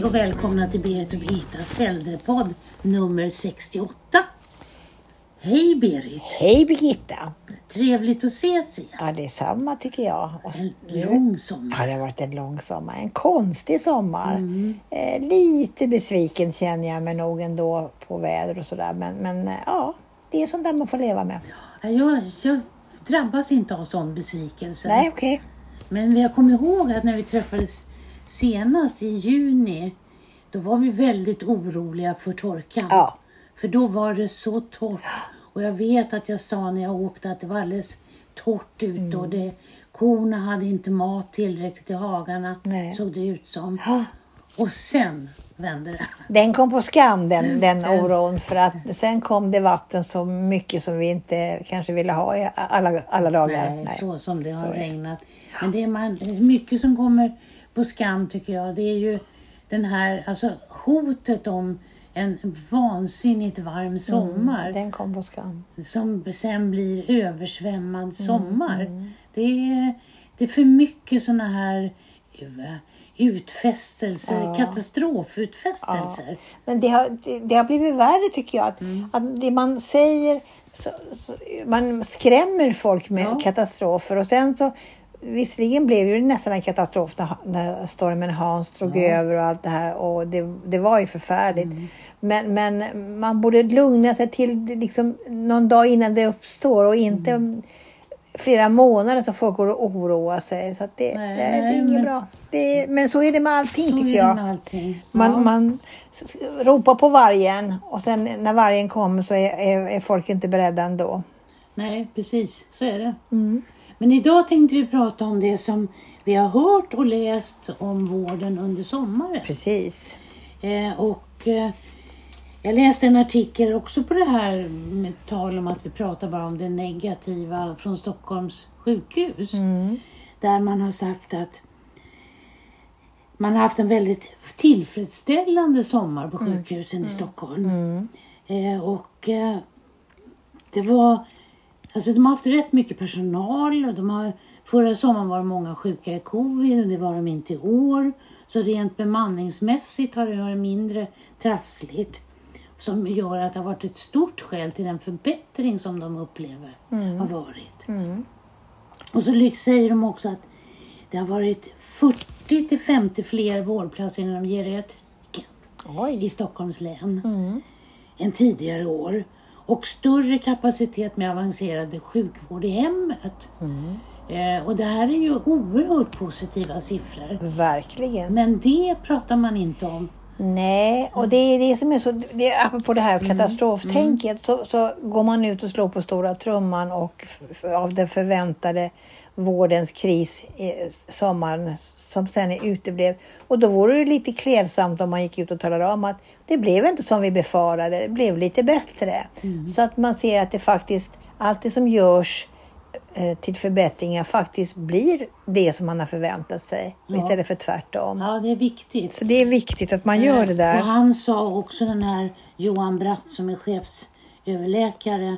Hej och välkomna till Berit och Birgittas äldrepodd nummer 68. Hej Berit! Hej Birgitta! Trevligt att ses igen. Ja, det är samma tycker jag. Och En nu- lång sommar. Ja, det har varit en lång sommar. En konstig sommar. Mm. Eh, lite besviken känner jag mig nog ändå på väder och sådär. Men, men eh, ja, det är sånt där man får leva med. Ja, Jag, jag drabbas inte av sån besvikelse. Nej, okej. Men jag kommer ihåg att när vi träffades senast i juni, då var vi väldigt oroliga för torkan. Ja. För då var det så torrt. Och jag vet att jag sa när jag åkte att det var alldeles torrt ute och Mm. det, korna hade inte mat tillräckligt i hagarna, Nej. såg det ut som. Och sen vände det. Den kom på skam den, den Den- oron för att sen kom det vatten så mycket som vi inte kanske ville ha i alla, alla dagar. Nej, så som det har så regnat. Men det är, man, mycket som kommer på skam tycker jag. Det är ju den här, alltså hotet om en vansinnigt varm sommar Den kom på skam. som sen blir Mm, översvämmad sommar. Det, är, det är för mycket såna här eh, utfästelser, Ja. katastrofutfästelser. Men det har, det, det har blivit värre tycker jag. Att, Mm. att det man säger, så, så, man skrämmer folk med Ja. katastrofer och sen så Visserligen blev det ju nästan en katastrof när, när stormen Hans drog över och allt det här och det, det var ju förfärligt. Mm. Men, men man borde lugna sig till liksom någon dag innan det uppstår och inte Mm. flera månader så folk går och oroar sig. Så det, Nej, det, det är inget men- bra. Det men så är det med allting Så tycker jag. allting. Man, Ja. man s- ropar på vargen och sen när vargen kommer så är, är, är folk inte beredda ändå. Nej, precis. Så är det. Mm. Men idag tänkte vi prata om det som vi har hört och läst om vården under sommaren. Precis. Eh, och eh, jag läste en artikel också på det här med tal om att vi pratar bara om det negativa från Stockholms sjukhus. Mm. Där man har sagt att man har haft en väldigt tillfredsställande sommar på sjukhusen i Stockholm. Mm. Eh, och eh, det var, alltså de har haft rätt mycket personal och de har, förra sommaren var det många sjuka i covid och det var de inte i år. Så rent bemanningsmässigt har det varit mindre trassligt. Som gör att det har varit ett stort skäl till den förbättring som de upplever har varit. Mm. Och så säger de också att det har varit 40 till 50 fler vårdplatser inom geriatriken Oj. i Stockholms län Mm. än tidigare år och större kapacitet med avancerad sjukvård i hemmet. Mm. Eh, och det här är ju oerhört positiva siffror. Verkligen. Men det pratar man inte om. Nej, och det är det som är så, det apropå det här Mm. katastroftänket så, så går man ut och slår på stora trumman och av den förväntade vårdens kris sommaren som sen uteblev. Och då vore det lite klädsamt om man gick ut och talade om att det blev inte som vi befarade, det blev lite bättre. Mm. Så att man ser att det faktiskt, allt det som görs till förbättringar faktiskt blir det som man har förväntat sig Ja. istället för tvärtom. Ja, det är viktigt. Så det är viktigt att man gör det Och där. han sa också den här Johan Bratt som är chefsöverläkare.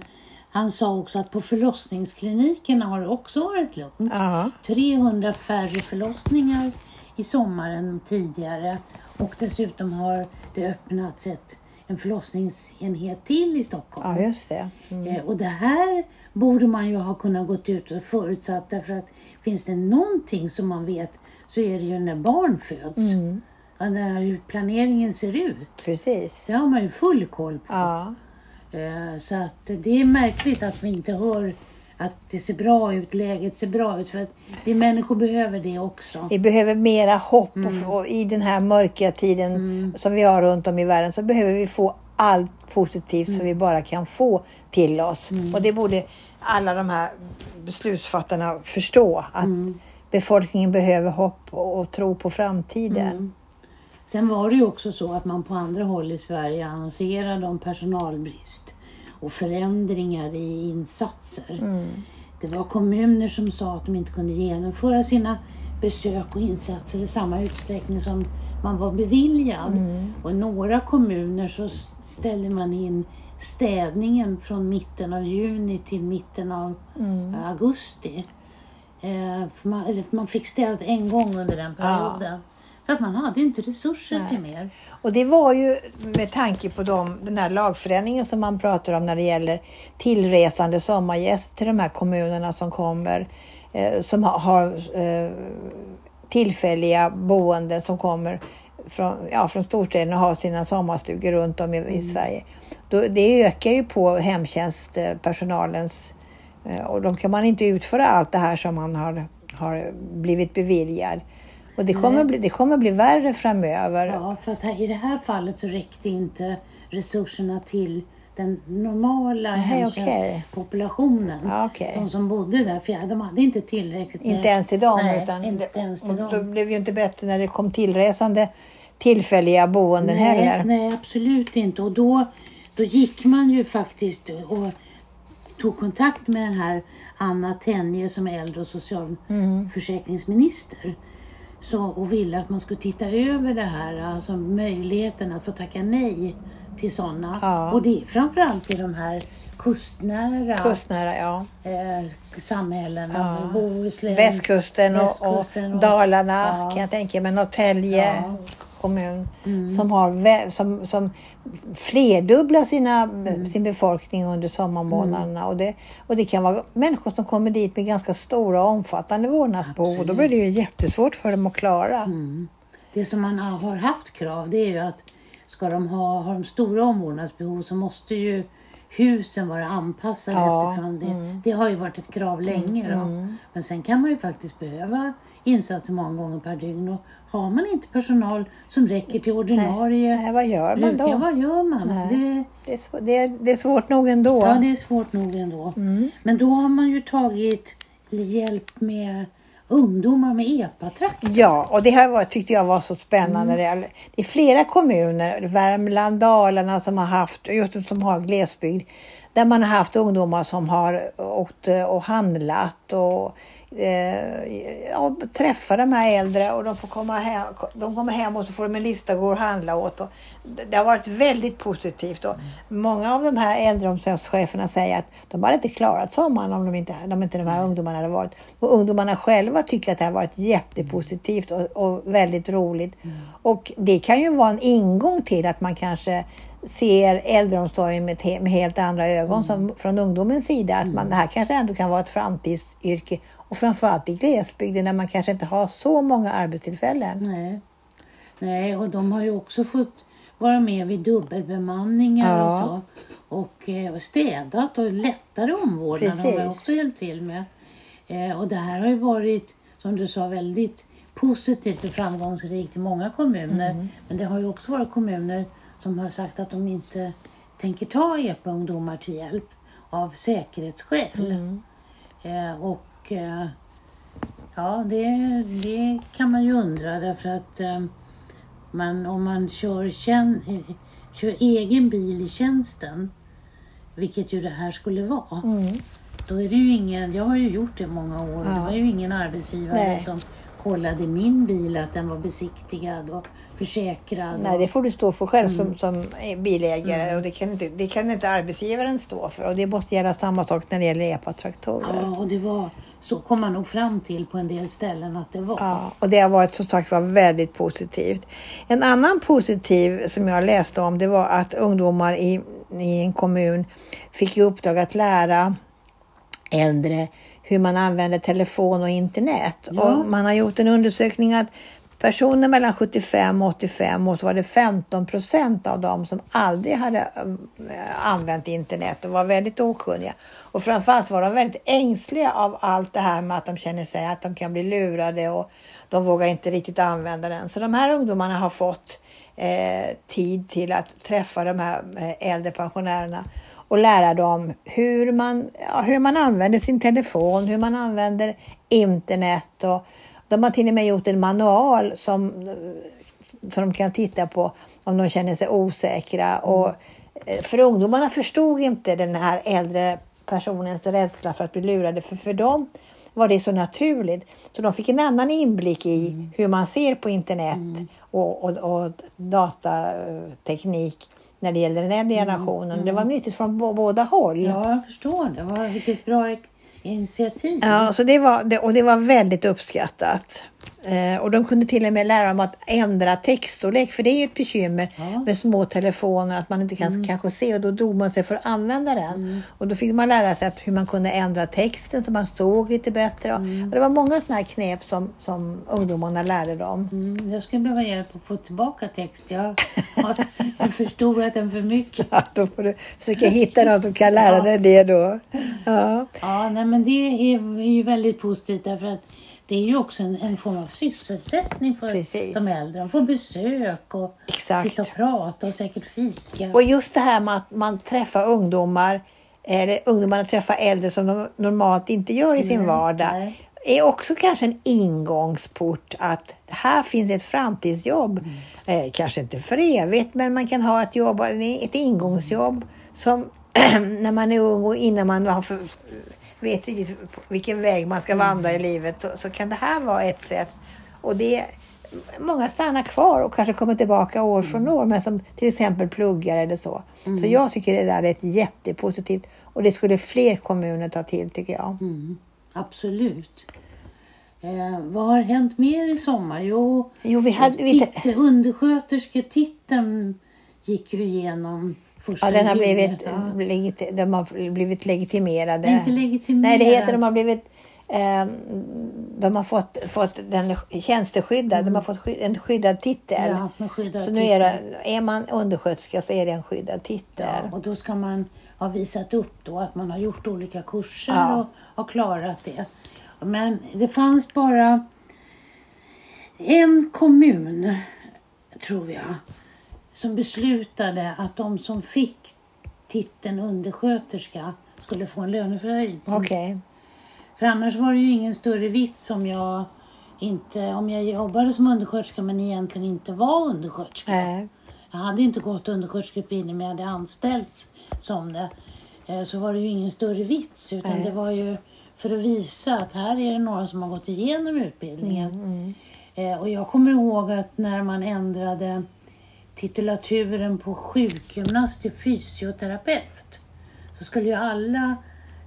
Han sa också att på förlossningsklinikerna har det också varit lugnt. Ja. 300 färre förlossningar i sommaren tidigare och dessutom har det öppnats ett, en förlossningsenhet till i Stockholm. Ja, just det. Mm. Eh, Och det här borde man ju ha kunnat gått ut och förutsatt därför att finns det någonting som man vet så är det ju när barn föds. Mm. Ja, där hur planeringen ser ut. Precis. Det har man ju full koll på. Ja. Eh, Så att det är märkligt att vi inte hör att det ser bra ut, läget ser bra ut. För att vi människor behöver det också. Vi behöver mera hopp Mm. och, och i den här mörka tiden som vi har runt om i världen så behöver vi få allt positivt Mm. som vi bara kan få till oss. Och det borde alla de här beslutsfattarna förstå att Mm. befolkningen behöver hopp och, och tro på framtiden. Mm. Sen var det ju också så att man på andra håll i Sverige annonserade om personalbrist och förändringar i insatser. Mm. Det var kommuner som sa att de inte kunde genomföra sina besök och insatser i samma utsträckning som man var beviljad. Mm. Och i några kommuner så ställde man in städningen från mitten av juni till mitten av Mm. augusti. Eh, man, man fick städat en gång under den perioden. För att man hade inte resurser Nej. till mer. Och det var ju med tanke på de, den här lagförändringen som man pratar om när det gäller tillresande sommargäster till de här kommunerna som kommer, eh, som har, har eh, tillfälliga boenden som kommer från, ja, från storstäderna och har sina sommarstugor runt om i, i Sverige. Då, det ökar ju på hemtjänstpersonalens eh, och då kan man inte utföra allt det här som man har, har blivit beviljad. Och det kommer, Nej. bli, det kommer bli värre framöver. Ja, fast här, i det här fallet så räckte inte resurserna till den normala Nej, hemtjänstpopulationen. Ja, okej. De som bodde där, för de hade inte tillräckligt Inte ens till dem. Nej, utan inte det, ens till dem. Då blev ju inte bättre när det kom tillresande tillfälliga boenden nej, heller. nej, absolut inte. Och då, då gick man ju faktiskt och tog kontakt med den här Anna Tenje som är äldre och socialförsäkringsminister. Så, och ville att man skulle titta över det här, alltså möjligheten att få tacka nej till sådana. Ja. Och det är framförallt i de här kustnära Kustnära, ja. eh, samhällena, Ja. Bohuslän, Västkusten och, Västkusten och Dalarna ja. kan jag tänka mig. Norrtälje kommun Mm. som har som, som flerdubblar sina, Mm. sin befolkning under sommarmånaderna. Och, det, och det kan vara människor som kommer dit med ganska stora och omfattande vårdnadsbehov. Och då blir det ju jättesvårt för dem att klara. Mm. Det som man har haft krav det är ju att ska de ha, har de stora omvårdnadsbehov så måste ju husen vara anpassade Ja, eftersom det, mm. det har ju varit ett krav länge. Då. mm. Men sen kan man ju faktiskt behöva insatser många gånger per dygn och har man inte personal som räcker till ordinarie Nej, vad gör man då? vad gör man? Nej. Det, Det är, svår, det, det är svårt nog ändå. ja, det är svårt nog ändå. Mm. Men då har man ju tagit hjälp med ungdomar med epatrakt. Ja, och det här var, tyckte jag var så spännande. Mm. Det, är, flera kommuner, Värmland, Dalarna, som har haft, just som har glesbygd, där man har haft ungdomar som har åkt eh, och handlat och eh, ja, träffar de här äldre och de får komma hem, de kommer hem och så får de en lista att gå och handla åt. Och det, har varit väldigt positivt och många av de här äldreomsorgscheferna säger att de hade inte klarat sommaren om de inte, om inte de här ungdomarna hade varit. Och ungdomarna själva tycker att det har varit jättepositivt och, och väldigt roligt. Och det kan ju vara en ingång till att man kanske ser äldreomsorgen med, med helt andra ögon som från ungdomens sida. Att man, det här kanske ändå kan vara ett framtidsyrke. Och framförallt i glesbygden där man kanske inte har så många arbetstillfällen. Nej. Nej, och de har ju också fått vara med vid dubbelbemanningar Ja. och så. Och eh, städat och lättare omvårdnad har man också hjälpt till med. Eh, och det här har ju varit, som du sa, väldigt positivt och framgångsrikt i många kommuner. Mm. Men det har ju också varit kommuner som har sagt att de inte tänker ta EPA-ungdomar till hjälp av säkerhetsskäl. Mm. Eh, och eh, ja, det, det kan man ju undra därför att eh, man, om man kör, tjän, eh, kör egen bil i tjänsten, vilket ju det här skulle vara, Mm. då är det ju ingen, jag har ju gjort det många år, det Ja. var ju ingen arbetsgivare Nej. som kollade min bil att den var besiktigad och försäkrad. Nej, det får du stå för själv Mm. som, som bilägare och det kan, inte, det kan inte arbetsgivaren stå för. Och det måste gälla samma sak när det gäller epatraktorer. ja, och det var, så kom man nog fram till på en del ställen att det var. Ja, och det har varit som sagt var väldigt positivt. En annan positiv som jag läste om det var att ungdomar i, i en kommun fick i uppdrag att lära äldre hur man använder telefon och internet. Ja. Och man har gjort en undersökning att personer mellan 75 och 85 år så var det 15 procent av dem som aldrig hade äh, använt internet och var väldigt okunniga. Och framförallt var de väldigt ängsliga av allt det här med att de känner sig att de kan bli lurade och de vågar inte riktigt använda den. Så de här ungdomarna har fått eh, tid till att träffa de här eh, äldre pensionärerna och lära dem hur man, ja, hur man använder sin telefon, hur man använder internet. Och de har till och med gjort en manual som, som de kan titta på om de känner sig osäkra. Och, eh, för ungdomarna förstod inte den här äldre personens rädsla för att bli lurade. För, för dem var det så naturligt. Så de fick en annan inblick i hur man ser på internet och, och, och datateknik när det gäller den äldre generationen. Det var nyttigt från bå- båda håll. Ja, jag förstår det. Vilket bra initiativ. Ja, så det var, det, och det var väldigt uppskattat. Eh, och de kunde till och med lära dem att ändra textstorlek, för det är ju ett bekymmer Ja. med små telefoner, att man inte kan kanske se och då drog man sig för att använda den. Och då fick man lära sig att hur man kunde ändra texten så man såg lite bättre. Och, och det var många sådana här knep som, som ungdomarna lärde dem. Mm, jag skulle behöva hjälp att få tillbaka text. Jag har förstorat den för mycket. Ja, då får du försöka hitta någon som kan lära dig det då. Ja. Ja, nej, men det är, ju väldigt positivt därför att det är ju också en, en form av sysselsättning för Precis. de äldre. De får besök och Exakt. sitta och prata och säkert fika. Och just det här med att man träffar ungdomar, eller ungdomarna träffar äldre som de normalt inte gör i sin Nej, vardag. nej. är också kanske en ingångsport att här finns ett framtidsjobb. Mm. Eh, kanske inte för evigt, men man kan ha ett jobb, ett ingångsjobb som när man är ung och innan man har för, vet riktigt vilken väg man ska vandra Mm. i livet så, så kan det här vara ett sätt. Och det Många stannar kvar och kanske kommer tillbaka år från Mm. år, men som till exempel pluggar eller så. Så jag tycker det där är ett jättepositivt och det skulle fler kommuner ta till tycker jag. Mm, absolut. Eh, vad har hänt mer i sommar? Jo, Jo, vi hade, vi, titte, underskötersketiteln gick ju igenom första Ja, den har blivit, legit, de har blivit legitimerade. Inte legitimerad. Nej, det heter de har blivit eh, de har fått, fått den tjänsteskyddad, de har fått sky- en skyddad titel. Ja, skyddad så nu är, det, är man undersköterska så är det en skyddad titel. Ja, och då ska man ha visat upp då att man har gjort olika kurser Ja. och har klarat det. Men det fanns bara en kommun, tror jag, som beslutade att de som fick titeln undersköterska skulle få en löneförhöjning. Okej. För annars var det ju ingen större vits om jag inte, om jag jobbade som undersköterska men egentligen inte var undersköterska. Nej. Jag hade inte gått undersköterskeutbildning men jag hade anställts som det. Eh, Så var det ju ingen större vits utan Nej. det var ju för att visa att här är det några som har gått igenom utbildningen. Mm, Eh, Och jag kommer ihåg att när man ändrade titulaturen på sjukgymnast till fysioterapeut så skulle ju alla,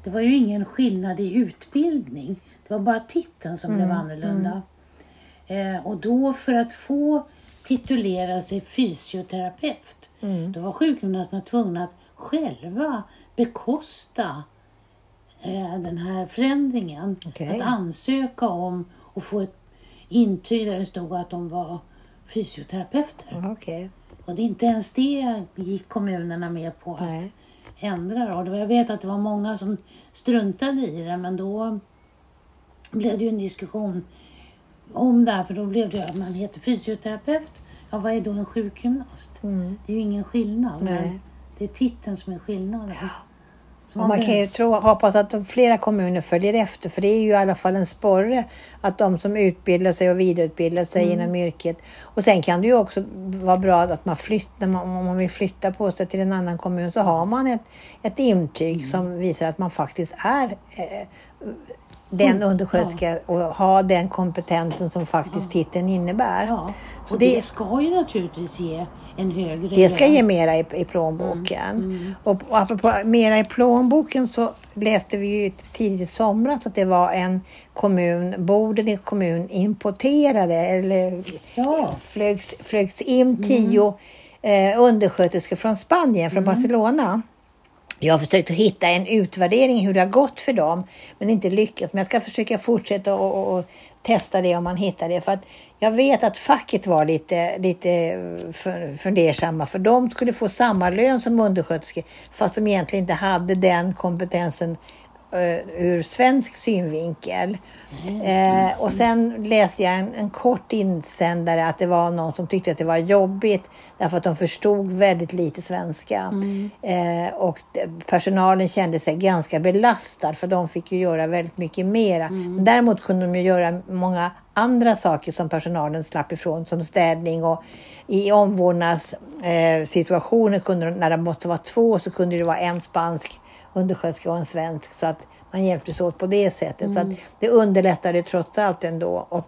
det var ju ingen skillnad i utbildning. Det var bara titeln som blev annorlunda. Eh, och då för att få titulera sig fysioterapeut, Mm. då var sjukgymnasterna tvungna att själva bekosta eh, den här förändringen. Okej. Att ansöka om och få ett intyg där det stod att de var fysioterapeuter. Okej. Och det är inte ens det gick kommunerna med på att Nej. ändra. Och det var, jag vet att det var många som struntade i det men då blev det ju en diskussion om det här för då blev det att man heter fysioterapeut. Ja, vad är då en sjukgymnast? Mm. Det är ju ingen skillnad. Nej. Men det är titeln som är skillnaden. Så Och man kan ju tro, hoppas att flera kommuner följer efter för det är ju i alla fall en sporre att de som utbildar sig och vidareutbildar sig Mm. inom yrket. Och sen kan det ju också vara bra att man flyttar, om man vill flytta på sig till en annan kommun så har man ett, ett intyg Mm. som visar att man faktiskt är eh, den Mm, undersköterska och har den kompetensen som faktiskt titeln innebär. Ja, Så och det- det, ska ju naturligtvis ge en högre Det ska lön. ge mera i, i plånboken. Mm, Och, och apropå mera i plånboken så läste vi ju tidigt i somras att det var en kommun, Bodens kommun importerade eller Ja. flögs, flögs in tio eh, undersköterskor från Spanien, från Barcelona. Jag har försökt att hitta en utvärdering hur det har gått för dem, men inte lyckats. Men jag ska försöka fortsätta och, och, och testa det om man hittar det. För att jag vet att facket var lite, lite eh, fundersamma, för de skulle få samma lön som undersköterskor, fast de egentligen inte hade den kompetensen ur svensk synvinkel. Eh, och sen läste jag en, en kort insändare att det var någon som tyckte att det var jobbigt därför att de förstod väldigt lite svenska. Eh, och personalen kände sig ganska belastad för de fick ju göra väldigt mycket mera. Men däremot kunde de ju göra många andra saker som personalen slapp ifrån som städning och i omvårdnadssituationer eh, kunde de, när de måste vara två så kunde det vara en spansk undersköterska och en svensk så att man hjälptes åt på det sättet. Så att det underlättade trots allt ändå. Och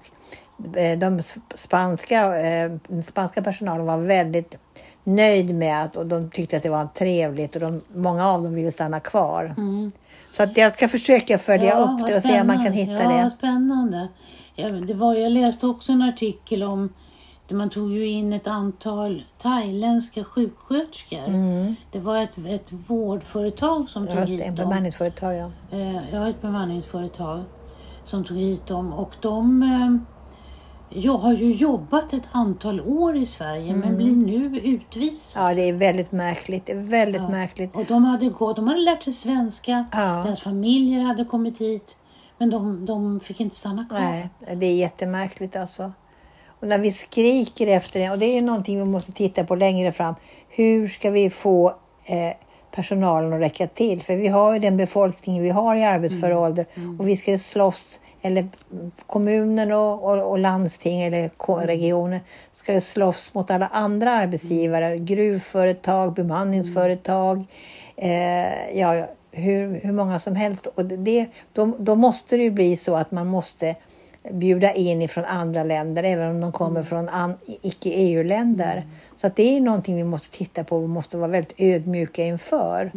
eh, de sp- spanska, eh, den spanska personalen var väldigt nöjd med att och de tyckte att det var trevligt och de, många av dem ville stanna kvar. Mm. Så att jag ska försöka följa Ja, upp det och se om man kan hitta ja, det. spännande. Ja, det var, jag läste också en artikel om man tog ju in ett antal thailändska sjuksköterskor. Mm. Det var ett, ett vårdföretag som tog hit dem. bemanningsföretag ja. Eh, Jag ett bemanningsföretag som tog hit dem och de eh, jag har ju jobbat ett antal år i Sverige men blir nu utvisade. Mm. Ja, det är väldigt märkligt. Det är väldigt Ja. märkligt. Och de hade, gått, de hade lärt sig svenska, Ja. deras familjer hade kommit hit men de, de fick inte stanna kvar. Nej, det är jättemärkligt alltså. Och när vi skriker efter det, och det är någonting vi måste titta på längre fram. Hur ska vi få eh, personalen att räcka till? För vi har ju den befolkning vi har i arbetsför Mm. ålder och vi ska ju slåss, eller kommunen och, och, och landsting eller Mm. regioner ska ju slåss mot alla andra arbetsgivare. Gruvföretag, bemanningsföretag, eh, ja, hur, hur många som helst. Och det, då, då måste det ju bli så att man måste bjuda in ifrån andra länder, även om de kommer från an, icke-EU-länder. Så att det är någonting vi måste titta på och måste vara väldigt ödmjuka inför.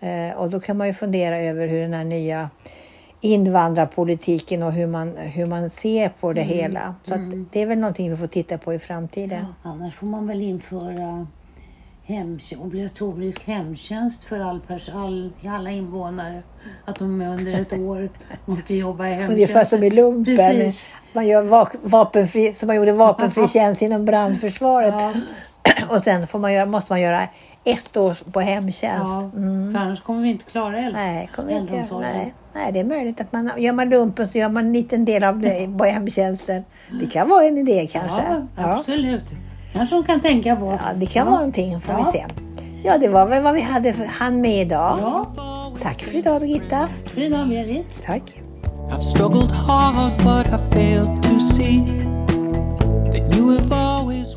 Eh, och då kan man ju fundera över hur den här nya invandrarpolitiken och hur man, hur man ser på det hela. Så att det är väl någonting vi får titta på i framtiden. Annars får man väl införa hemtjänst, obligatorisk hemtjänst för all all, alla invånare. Att de under ett år måste jobba i hemtjänst. Ungefär som i lumpen. Precis. Man gör va- vapenfri, som man gjorde vapenfri tjänst inom brandförsvaret. Ja, Och sen får man göra, måste man göra ett år på hemtjänst. ja. För annars kommer vi inte klara el- Nej, kommer jag inte göra. äldreomsorgen. Nej. Nej, det är möjligt att man gör man lumpen så gör man en liten del av det på hemtjänsten. Det kan vara en idé kanske. Ja, Ja, absolut. Kanske de kan tänka på. Ja, det kan vara någonting får Ja. vi se. Ja, det var väl vad vi hade för han med idag. Ja, Tack för idag Birgitta. för idag Berit. Tack. I've struggled hard, but I failed to see that you have always